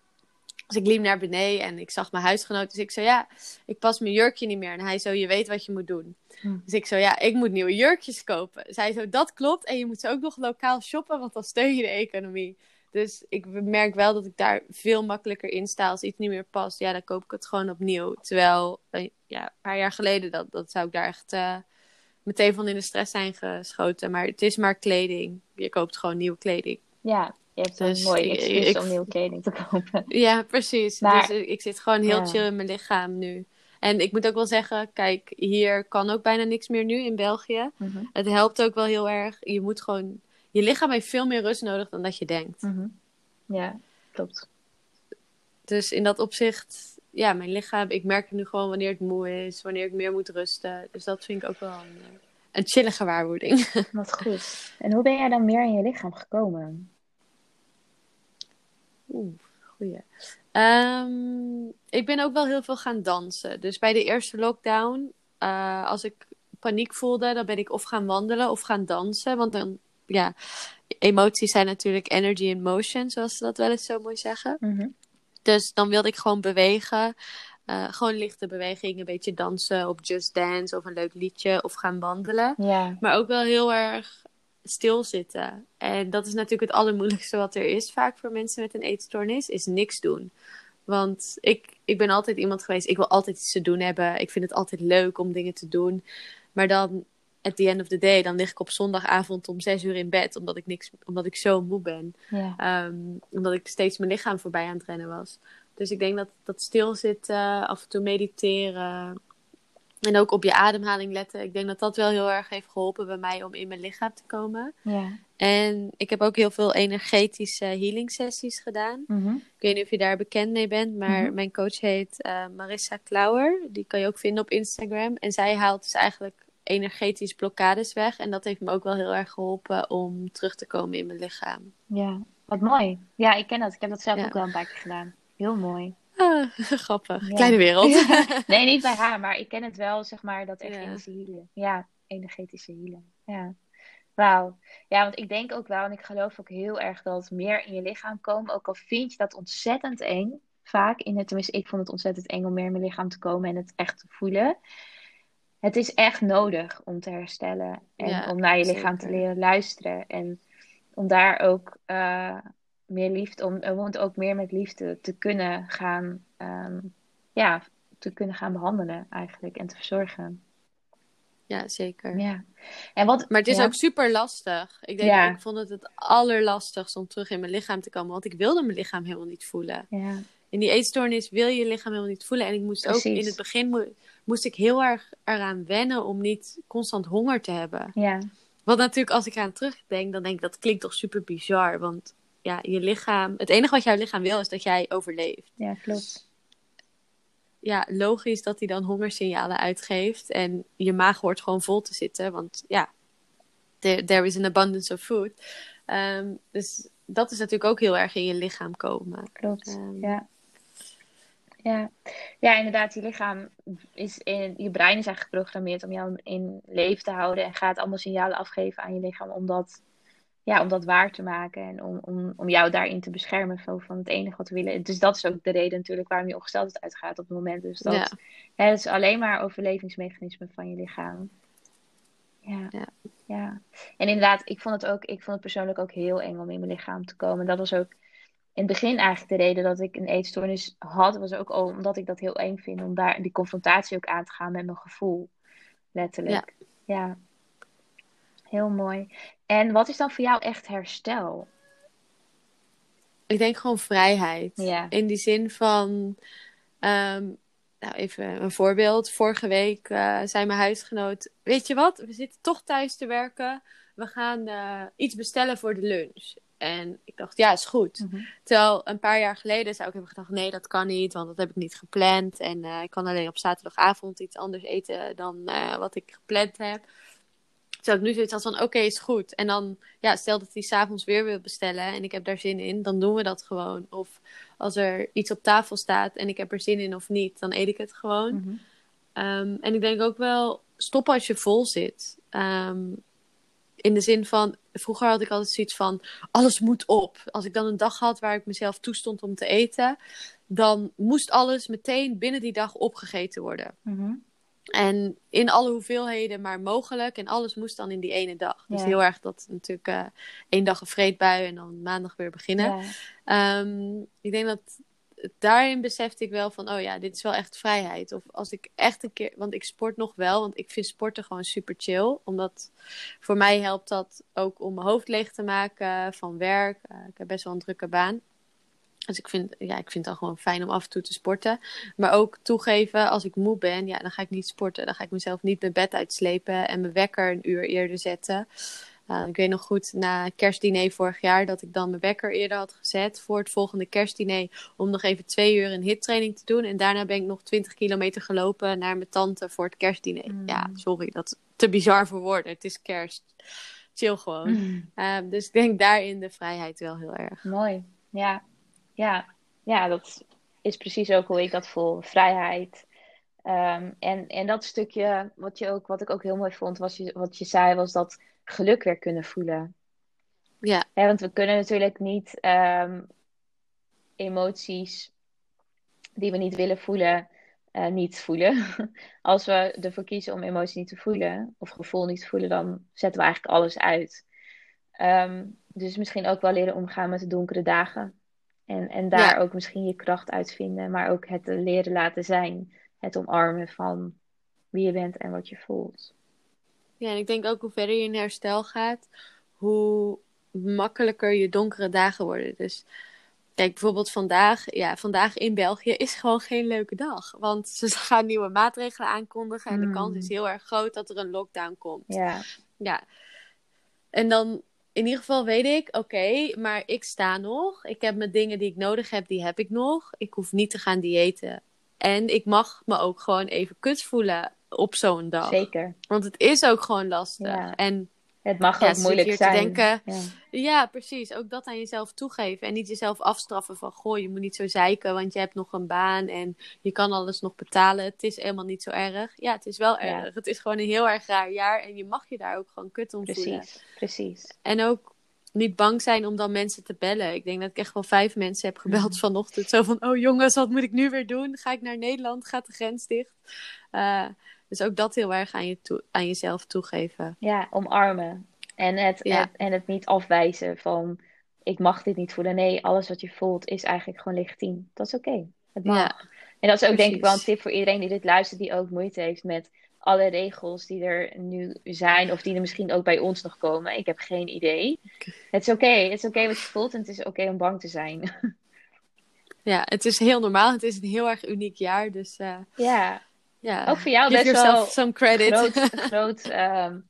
Dus ik liep naar beneden en ik zag mijn huisgenoot. Dus ik zei, ja, ik pas mijn jurkje niet meer. En hij zo, je weet wat je moet doen. Hm. Dus ik zo, ja, ik moet nieuwe jurkjes kopen. Zij zo, dat klopt. En je moet ze ook nog lokaal shoppen, want dan steun je de economie. Dus ik merk wel dat ik daar veel makkelijker in sta. Als iets niet meer past, ja, dan koop ik het gewoon opnieuw. Terwijl, eh, ja, een paar jaar geleden, dat, dat zou ik daar echt... Uh, meteen van in de stress zijn geschoten. Maar het is maar kleding. Je koopt gewoon nieuwe kleding. Ja, je hebt dus een mooi excuus om nieuwe kleding te kopen. Ja, precies. dus ik zit gewoon heel chill in mijn lichaam nu. En ik moet ook wel zeggen, kijk, hier kan ook bijna niks meer nu in België. Mhm. Het helpt ook wel heel erg. Je moet gewoon, je lichaam heeft veel meer rust nodig dan dat je denkt. Mhm. Ja, klopt. Dus in dat opzicht ja, mijn lichaam, ik merk nu gewoon wanneer het moe is, wanneer ik meer moet rusten. Dus dat vind ik ook wel handig. een chille gewaarwording. [laughs] Wat goed. En hoe ben jij dan meer in je lichaam gekomen? Oeh, goeie. Um, ik ben ook wel heel veel gaan dansen. Dus bij de eerste lockdown, uh, als ik paniek voelde, dan ben ik of gaan wandelen of gaan dansen. Want dan, ja, emoties zijn natuurlijk energy in motion, zoals ze dat wel eens zo mooi zeggen. Mm Dus dan wilde ik gewoon bewegen. Uh, gewoon lichte beweging, een beetje dansen op Just Dance of een leuk liedje of gaan wandelen. Maar ook wel heel erg stilzitten. En dat is natuurlijk het allermoeilijkste wat er is vaak voor mensen met een eetstoornis, is niks doen. Want ik, ik ben altijd iemand geweest, ik wil altijd iets te doen hebben. Ik vind het altijd leuk om dingen te doen. Maar dan, at the end of the day, dan lig ik op zondagavond om zes uur in bed. Omdat ik, niks, omdat ik zo moe ben. Ja. Um, omdat ik steeds mijn lichaam voorbij aan het rennen was. Dus ik denk dat dat stilzitten, af en toe mediteren, en ook op je ademhaling letten. Ik denk dat dat wel heel erg heeft geholpen bij mij om in mijn lichaam te komen. Ja. En ik heb ook heel veel energetische healing sessies gedaan. Mm Ik weet niet of je daar bekend mee bent, maar Mhm. mijn coach heet eh, Marissa Klauer. Die kan je ook vinden op Instagram. En zij haalt dus eigenlijk energetisch blokkades weg. En dat heeft me ook wel heel erg geholpen om terug te komen in mijn lichaam. ja, wat mooi. Ja, ik ken dat. Ik heb dat zelf Ja. ook wel een paar keer gedaan. Heel mooi. Ah, [laughs] grappig. Ja. Kleine wereld. [laughs] Nee, niet bij haar, maar ik ken het wel, zeg maar, dat energetische healen. Ja, energetische healen. Ja. Wauw. Ja, want ik denk ook wel, en ik geloof ook heel erg dat meer in je lichaam komen, ook al vind je dat ontzettend eng, vaak in het, tenminste, ik vond het ontzettend eng om meer in mijn lichaam te komen en het echt te voelen. Het is echt nodig om te herstellen en Ja, om naar je lichaam te leren luisteren en om daar ook eh, meer liefde, om, om het ook meer met liefde te kunnen gaan, ehm, ja, te kunnen gaan behandelen eigenlijk en te verzorgen. ja, zeker. Ja. En wat, Maar het is ja. ook super lastig. Ik denk, Ja. ik vond het het allerlastigst om terug in mijn lichaam te komen. Want ik wilde mijn lichaam helemaal niet voelen. Ja, In die eetstoornis wil je je lichaam helemaal niet voelen. En ik moest ook in het begin mo- moest ik heel erg eraan wennen om niet constant honger te hebben. ja, Want natuurlijk, als ik aan terugdenk, dan denk ik dat klinkt toch super bizar. Want ja, je lichaam, het enige wat jouw lichaam wil is dat jij overleeft. ja, klopt. Ja, logisch dat hij dan hongersignalen uitgeeft. En je maag hoort gewoon vol te zitten. Want ja, there, there is an abundance of food. Ehm, dus dat is natuurlijk ook heel erg in je lichaam komen. Klopt. Ehm. Ja. Ja. ja, inderdaad, je lichaam is in, je brein is eigenlijk geprogrammeerd om jou in leven te houden en gaat allemaal signalen afgeven aan je lichaam om dat, ja, om dat waar te maken en om, om, om jou daarin te beschermen van, van het enige wat we willen. Dus dat is ook de reden natuurlijk waarom je ongesteldheid uitgaat op het moment. Dus dat, Ja. hè, het is alleen maar overlevingsmechanisme van je lichaam. Ja. Ja. ja. En inderdaad, ik vond het ook, ik vond het persoonlijk ook heel eng om in mijn lichaam te komen. Dat was ook in het begin eigenlijk de reden dat ik een eetstoornis had, was ook omdat ik dat heel eng vind om daar die confrontatie ook aan te gaan met mijn gevoel. Letterlijk. Ja. Heel mooi. En wat is dan voor jou echt herstel? Ik denk gewoon vrijheid. Ja. In die zin van, ehm, nou even een voorbeeld. Vorige week eh, zei mijn huisgenoot, weet je wat, we zitten toch thuis te werken. We gaan eh, iets bestellen voor de lunch. En ik dacht, ja, is goed. Mhm. Terwijl een paar jaar geleden zou ik hebben gedacht, nee, dat kan niet, want dat heb ik niet gepland. En eh, ik kan alleen op zaterdagavond iets anders eten dan eh, wat ik gepland heb. Terwijl ik nu zoiets had van, oké, is goed. En dan, ja, stel dat hij s'avonds weer wil bestellen en ik heb daar zin in, dan doen we dat gewoon. Of als er iets op tafel staat en ik heb er zin in of niet, dan eet ik het gewoon. Mhm. Ehm, en ik denk ook wel, stop als je vol zit. Ehm, in de zin van, vroeger had ik altijd zoiets van, alles moet op. Als ik dan een dag had waar ik mezelf toestond om te eten, dan moest alles meteen binnen die dag opgegeten worden. Mhm. En in alle hoeveelheden maar mogelijk. En alles moest dan in die ene dag. Dus Ja. heel erg dat natuurlijk eh, één dag een vreedbui en dan maandag weer beginnen. Ja. Ehm, ik denk dat daarin besefte ik wel van, oh ja, dit is wel echt vrijheid. Of als ik echt een keer, want ik sport nog wel, want ik vind sporten gewoon super chill. Omdat voor mij helpt dat ook om mijn hoofd leeg te maken van werk. Eh, ik heb best wel een drukke baan. Dus ik vind, ja, ik vind het dan gewoon fijn om af en toe te sporten. Maar ook toegeven, als ik moe ben, ja, dan ga ik niet sporten. Dan ga ik mezelf niet mijn bed uitslepen en mijn wekker een uur eerder zetten. Uh, ik weet nog goed, na kerstdiner vorig jaar, dat ik dan mijn wekker eerder had gezet voor het volgende kerstdiner. Om nog even twee uur een hittraining te doen. En daarna ben ik nog 20 kilometer gelopen naar mijn tante voor het kerstdiner. Mm. Ja, sorry, dat is te bizar voor woorden. Het is kerst. Chill gewoon. Mm. Uh, dus ik denk daarin de vrijheid wel heel erg. Mooi. Ja, ja. ja dat is precies ook hoe ik dat voel. Vrijheid. Um, en, en dat stukje, wat, je ook, wat ik ook heel mooi vond, was je, wat je zei, was dat geluk weer kunnen voelen. Ja. ja want we kunnen natuurlijk niet um, emoties die we niet willen voelen, uh, niet voelen. [laughs] Als we ervoor kiezen om emotie niet te voelen, of gevoel niet te voelen, dan zetten we eigenlijk alles uit. Um, dus misschien ook wel leren omgaan met de donkere dagen. En, en daar ook misschien je kracht uitvinden, maar ook het leren laten zijn. Het omarmen van wie je bent en wat je voelt. Ja, en ik denk ook hoe verder je in herstel gaat, hoe makkelijker je donkere dagen worden. Dus kijk, bijvoorbeeld vandaag, ja, vandaag in België is gewoon geen leuke dag. Want ze [laughs] gaan nieuwe maatregelen aankondigen en de kans is hmm. heel erg groot dat er een lockdown komt. Ja. Ja. En dan in ieder geval weet ik, oké, maar ik sta nog. Ik heb mijn dingen die ik nodig heb, die heb ik nog. Ik hoef niet te gaan diëten. En ik mag me ook gewoon even kut voelen op zo'n dag. Zeker. Want het is ook gewoon lastig. Ja. En het mag ook moeilijk zijn. Te denken, ja. ja. precies. Ook dat aan jezelf toegeven. En niet jezelf afstraffen van... Goh, je moet niet zo zeiken, want je hebt nog een baan... en je kan alles nog betalen. Het is helemaal niet zo erg. Ja, het is wel erg. Het is gewoon een heel erg raar jaar... en je mag je daar ook gewoon kut om precies, voelen. Precies, En ook niet bang zijn om dan mensen te bellen. Ik denk dat ik echt wel vijf mensen heb gebeld mhm. vanochtend. Zo van, oh jongens, wat moet ik nu weer doen? Ga ik naar Nederland? Gaat de grens dicht? Uh, dus ook dat heel erg aan, je aan jezelf toegeven. Ja, omarmen. En het, en het niet afwijzen van ik mag dit niet voelen. Nee, alles wat je voelt is eigenlijk gewoon legitiem. Dat is oké. Het mag. Ja, en dat is ook denk ik wel een tip voor iedereen die dit luistert, die ook moeite heeft met alle regels die er nu zijn, of die er misschien ook bij ons nog komen. Ik heb geen idee. Het is oké. Het is oké wat je voelt en het is oké om bang te zijn. [laughs] Ja, het is heel normaal. Het is een heel erg uniek jaar. Dus uh, ja. Ja, ook voor jou best wel some credit. groot, [laughs] groot um,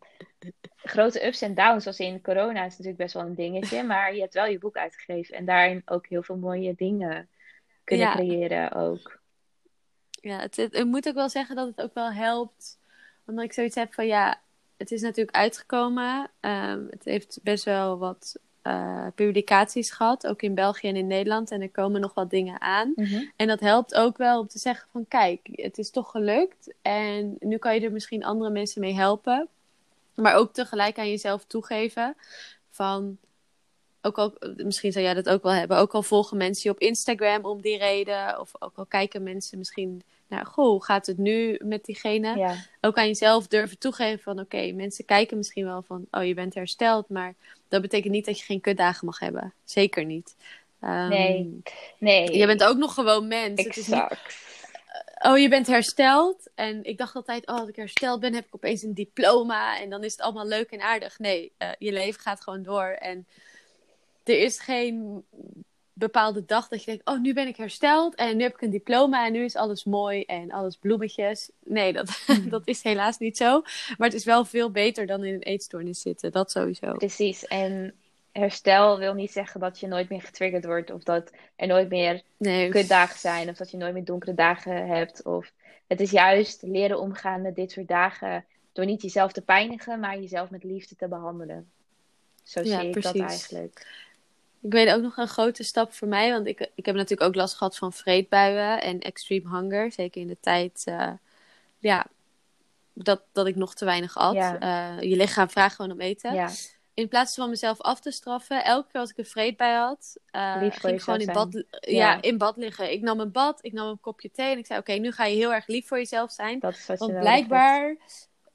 grote ups en downs, zoals in corona, is natuurlijk best wel een dingetje. Maar je hebt wel je boek uitgegeven en daarin ook heel veel mooie dingen kunnen creëren ook. Ja, het, het, ik moet ook wel zeggen dat het ook wel helpt. Omdat ik zoiets heb van ja, het is natuurlijk uitgekomen. Um, het heeft best wel wat uh, publicaties gehad, ook in België en in Nederland. En er komen nog wat dingen aan. Mhm. En dat helpt ook wel om te zeggen van kijk, het is toch gelukt. En nu kan je er misschien andere mensen mee helpen. Maar ook tegelijk aan jezelf toegeven van ook al, misschien zou jij dat ook wel hebben. Ook al volgen mensen je op Instagram om die reden. Of ook al kijken mensen misschien naar, goh, hoe gaat het nu met diegene? Ja. Ook aan jezelf durven toegeven van, oké, mensen kijken misschien wel van, oh, je bent hersteld. Maar dat betekent niet dat je geen kutdagen mag hebben. Zeker niet. Um, nee, nee. Je bent ook nog gewoon mens. Exact oh, je bent hersteld. En ik dacht altijd, oh, als ik hersteld ben, heb ik opeens een diploma. En dan is het allemaal leuk en aardig. Nee, uh, je leven gaat gewoon door. En er is geen bepaalde dag dat je denkt, oh, nu ben ik hersteld. En nu heb ik een diploma en nu is alles mooi en alles bloemetjes. Nee, dat, [laughs] dat is helaas niet zo. Maar het is wel veel beter dan in een eetstoornis zitten. Dat sowieso. Precies. En herstel wil niet zeggen dat je nooit meer getriggerd wordt of dat er nooit meer nee. kutdagen zijn of dat je nooit meer donkere dagen hebt. Of het is juist leren omgaan met dit soort dagen door niet jezelf te pijnigen, maar jezelf met liefde te behandelen. Zo zie ik dat eigenlijk. Ik weet ook nog een grote stap voor mij, want ik, ik heb natuurlijk ook last gehad van vreedbuien en extreme hunger. Zeker in de tijd uh, ja, dat, dat ik nog te weinig at. Uh, je lichaam vraagt gewoon om eten. Ja in plaats van mezelf af te straffen, elke keer als ik een vreed bij had, uh, ging ik gewoon in bad, ja. in bad liggen. Ik nam een bad, ik nam een kopje thee en ik zei: Oké, nu ga je heel erg lief voor jezelf zijn. want blijkbaar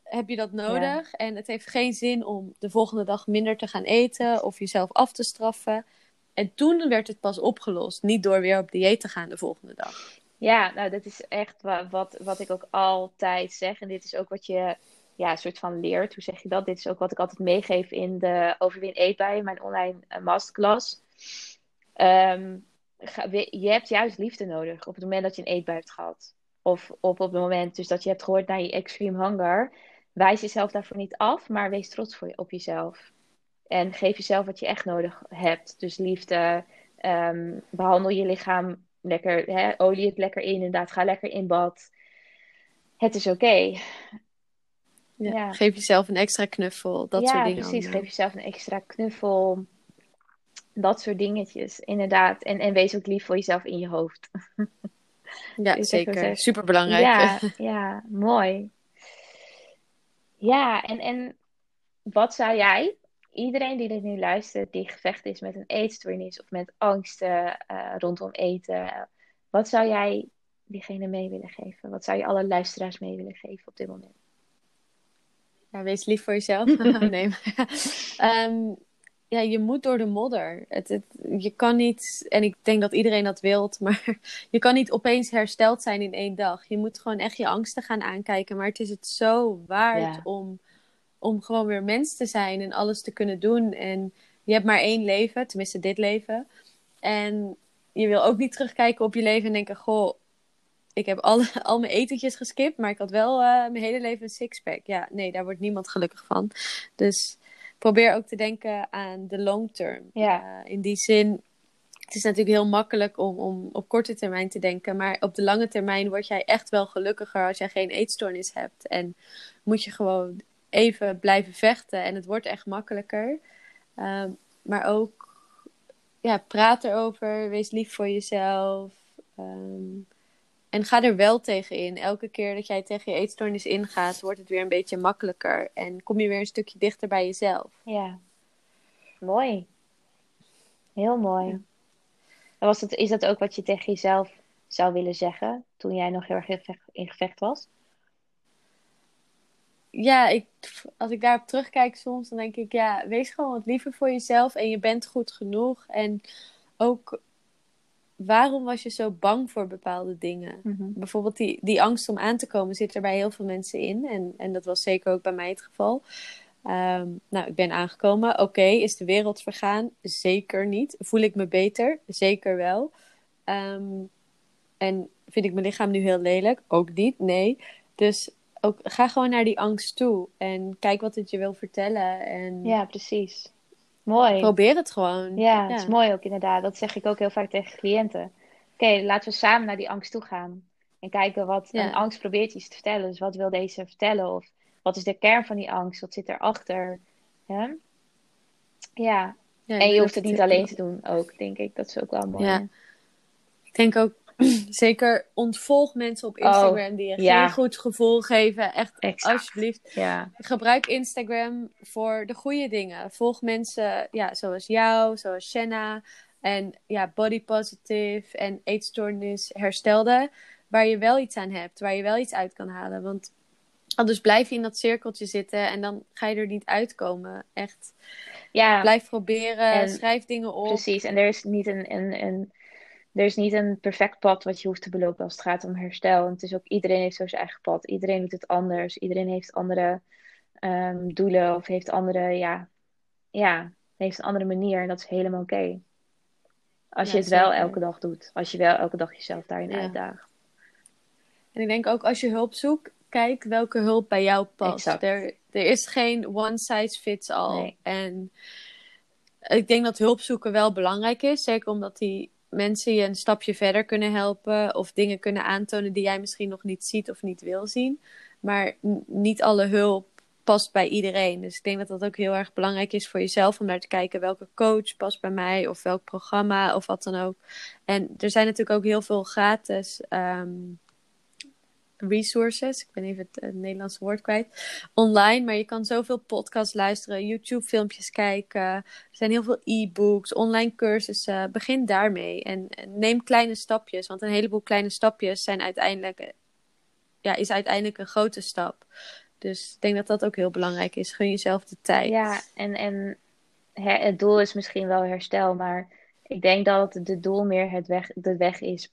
heb je dat nodig. En het heeft geen zin om de volgende dag minder te gaan eten of jezelf af te straffen. En toen werd het pas opgelost, niet door weer op dieet te gaan de volgende dag. Ja, nou, dat is echt wat, wat ik ook altijd zeg. En dit is ook wat je ja, soort van leert. Hoe zeg je dat? Dit is ook wat ik altijd meegeef in de Overwin Eetbui, mijn online uh, masterclass. Ehm, je hebt juist liefde nodig op het moment dat je een eetbui hebt gehad. Of op, op het moment dus dat je hebt gehoord naar je extreme hunger. Wijs jezelf daarvoor niet af, maar wees trots voor je, op jezelf. En geef jezelf wat je echt nodig hebt. Dus liefde, ehm, behandel je lichaam lekker, hè, olie het lekker in, inderdaad, ga lekker in bad. Het is oké. Ja, Geef jezelf een extra knuffel, dat soort dingen. Ja, precies. Geef jezelf een extra knuffel. Dat soort dingetjes, inderdaad. En, en wees ook lief voor jezelf in je hoofd. Ja, [laughs] zeker. Super belangrijk. Ja, [laughs] ja, mooi. Ja, en, en wat zou jij, iedereen die dit nu luistert, die gevecht is met een eetstoornis of met angsten uh, rondom eten, wat zou jij diegene mee willen geven? Wat zou je alle luisteraars mee willen geven op dit moment? Ja, wees lief voor jezelf. [laughs] [laughs] nee. um, ja, je moet door de modder. Het, het, je kan niet, en ik denk dat iedereen dat wilt, [laughs] maar je kan niet opeens hersteld zijn in één dag. Je moet gewoon echt je angsten gaan aankijken. Maar het is het zo waard om, om gewoon weer mens te zijn en alles te kunnen doen. En je hebt maar één leven, tenminste dit leven. En je wil ook niet terugkijken op je leven en denken: Goh, ik heb al, [laughs] al mijn etentjes geskipt, maar ik had wel uh, mijn hele leven een sixpack. Ja, nee, daar wordt niemand gelukkig van. Dus probeer ook te denken aan de long term. Ja. Uh, in die zin, het is natuurlijk heel makkelijk om, om op korte termijn te denken, maar op de lange termijn word jij echt wel gelukkiger als jij geen eetstoornis hebt. En moet je gewoon even blijven vechten en het wordt echt makkelijker. Uh, maar ook, ja, praat erover, wees lief voor jezelf. Um, en ga er wel tegen in. Elke keer dat jij tegen je eetstoornis ingaat, wordt het weer een beetje makkelijker. En kom je weer een stukje dichter bij jezelf. Ja. Mooi. Heel mooi. Ja. Was het, is dat ook wat je tegen jezelf zou willen zeggen toen jij nog heel erg in gevecht was? Ja, ik, als ik daarop terugkijk soms, dan denk ik, ja, wees gewoon wat liever voor jezelf en je bent goed genoeg. En ook waarom was je zo bang voor bepaalde dingen? Mhm. Bijvoorbeeld die, die angst om aan te komen zit er bij heel veel mensen in. En, en dat was zeker ook bij mij het geval. Ehm, nou, ik ben aangekomen. Oké, is de wereld vergaan? Zeker niet. Voel ik me beter? Zeker wel. Ehm, en vind ik mijn lichaam nu heel lelijk? Ook niet, nee. Dus ook, ga gewoon naar die angst toe. En kijk wat het je wil vertellen. En... Ja, precies. Mooi. Probeer het gewoon. Ja, het is mooi ook inderdaad. Dat zeg ik ook heel vaak tegen cliënten. Oké, laten we samen naar die angst toe gaan. En kijken wat een angst probeert iets te vertellen. Dus wat wil deze vertellen? Of wat is de kern van die angst? Wat zit erachter? Ja. ja. en je hoeft het niet alleen te doen ook, denk ik. Dat is ook wel mooi. Ja. Ik denk ook [clears throat] zeker ontvolg mensen op Instagram die je geen goed gevoel geven. Echt, alsjeblieft. Ja. Gebruik Instagram voor de goede dingen. Volg mensen ja, zoals jou, zoals Shanna. En ja, body positive en eetstoornis herstelde. Waar je wel iets aan hebt, waar je wel iets uit kan halen. Want anders blijf je in dat cirkeltje zitten en dan ga je er niet uitkomen. Echt. Ja. Blijf proberen, schrijf dingen op. Precies, en er is niet een, een, een er is niet een perfect pad wat je hoeft te belopen als het gaat om herstel. En het is ook, iedereen heeft zo zijn eigen pad. Iedereen doet het anders. Iedereen heeft andere ehm, doelen of heeft andere, ja, ja, heeft een andere manier. En dat is helemaal oké. Als je het wel elke dag doet. Als je wel elke dag jezelf daarin uitdaagt. En ik denk ook als je hulp zoekt, kijk welke hulp bij jou past. Er, er is geen one size fits all. En ik denk dat hulp zoeken wel belangrijk is. Zeker omdat die mensen je een stapje verder kunnen helpen of dingen kunnen aantonen die jij misschien nog niet ziet of niet wil zien. Maar niet alle hulp past bij iedereen. Dus ik denk dat dat ook heel erg belangrijk is voor jezelf om naar te kijken welke coach past bij mij of welk programma of wat dan ook. En er zijn natuurlijk ook heel veel gratis ehm, resources. Ik ben even het, Nederlandse woord kwijt. Online, maar je kan zoveel podcasts luisteren, YouTube-filmpjes kijken. Er zijn heel veel e-books, online cursussen. Begin daarmee en, neem kleine stapjes, want een heleboel kleine stapjes zijn uiteindelijk, ja, is uiteindelijk een grote stap. Dus ik denk dat dat ook heel belangrijk is. Gun jezelf de tijd. Ja, en, en het doel is misschien wel herstel, maar ik denk dat het doel meer het weg, de weg is,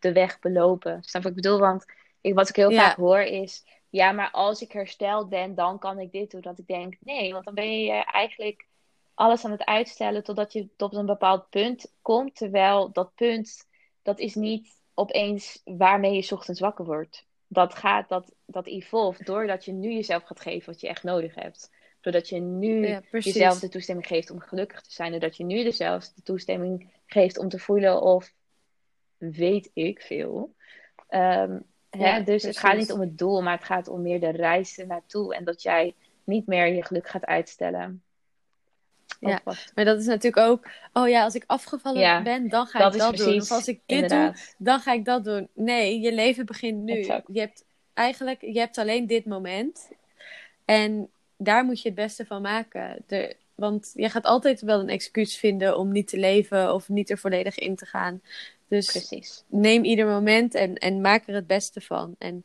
de weg belopen. Snap ik bedoel? Want ik, wat ik heel vaak hoor is, ja, maar als ik hersteld ben, dan kan ik dit doen. Dat ik denk, nee, want dan ben je eigenlijk alles aan het uitstellen totdat je tot een bepaald punt komt. Terwijl dat punt, dat is niet opeens waarmee je ochtends wakker wordt. Dat gaat, dat, dat evolve doordat je nu jezelf gaat geven wat je echt nodig hebt. Doordat je nu jezelf de toestemming geeft om gelukkig te zijn. Doordat je nu jezelf de toestemming geeft om te voelen of weet ik veel. Um, ja, dus het gaat niet om het doel, maar het gaat om meer de reis naartoe. En dat jij niet meer je geluk gaat uitstellen. Ja, maar dat is natuurlijk ook, oh ja, als ik afgevallen ben, dan ga ik dat doen. Of als ik dit doe, dan ga ik dat doen. Nee, je leven begint nu. Je hebt eigenlijk, je hebt alleen dit moment. En daar moet je het beste van maken. De, want je gaat altijd wel een excuus vinden om niet te leven of niet er volledig in te gaan. Dus Precies. neem ieder moment en, en maak er het beste van. En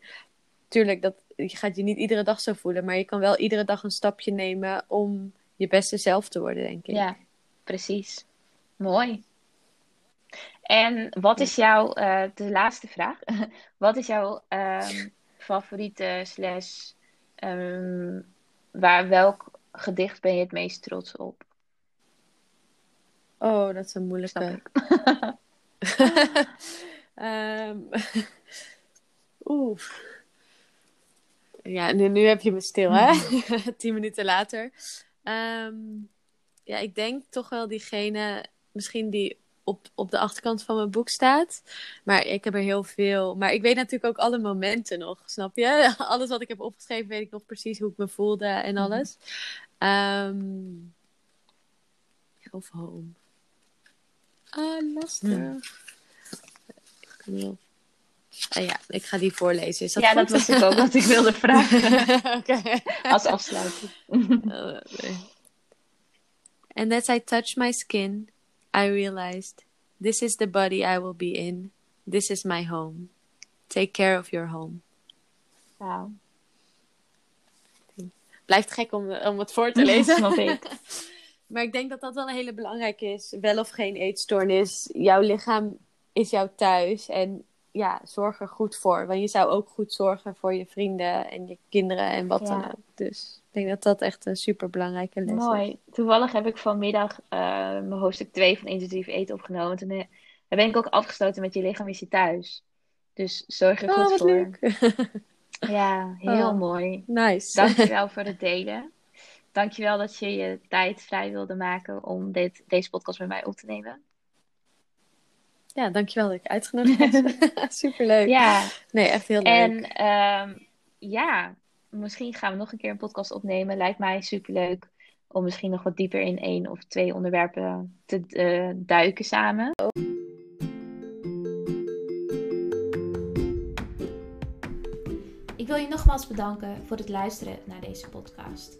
tuurlijk, dat, je gaat je niet iedere dag zo voelen, maar je kan wel iedere dag een stapje nemen om je beste zelf te worden, denk ik. Ja, precies. Mooi. En wat is jouw, uh, de laatste vraag, [laughs] wat is jouw um, favoriete slash, um, waar welk gedicht ben je het meest trots op? Oh, dat is een moeilijke. um, [laughs] [laughs] Oeh. Ja, nu, nu heb je me stil, hè? [laughs] Tien minuten later. Um, ja, ik denk toch wel diegene, misschien die op, op de achterkant van mijn boek staat. Maar ik heb er heel veel. Maar ik weet natuurlijk ook alle momenten nog, snap je? [laughs] Alles wat ik heb opgeschreven, weet ik nog precies hoe ik me voelde en mhm. alles. Um, of home. Ah, lastig. Hmm. Ah, ja, ik ga die voorlezen. Is dat ja, dat was ik ook wat ik wilde vragen. [laughs] okay. Als afsluiting. And as I touched my skin, I realized this is the body I will be in. This is my home. Take care of your home. Wow. Blijft gek om, om het voor te lezen. Snap ik. [laughs] maar ik denk dat dat wel een hele belangrijke is. Wel of geen eetstoornis. Jouw lichaam is jouw thuis. En ja, zorg er goed voor. Want je zou ook goed zorgen voor je vrienden en je kinderen en wat dan ook. Dus ik denk dat dat echt een super belangrijke les is. Mooi. Toevallig heb ik vanmiddag uh, mijn hoofdstuk 2 van Intuïtief Eten opgenomen. Toen uh, ben ik ook afgesloten met je lichaam is je thuis. Dus zorg er oh, goed voor. Leuk. [laughs] ja, heel oh, mooi. Nice. Dankjewel [laughs] voor het delen. Dankjewel dat je je tijd vrij wilde maken om dit, deze podcast met mij op te nemen. Ja, dankjewel dat ik uitgenodigd heb. [laughs] Superleuk. Ja. Nee, echt heel leuk. En ehm, ja, misschien gaan we nog een keer een podcast opnemen. Lijkt mij superleuk om misschien nog wat dieper in één of twee onderwerpen te uh, duiken samen. Ik wil je nogmaals bedanken voor het luisteren naar deze podcast.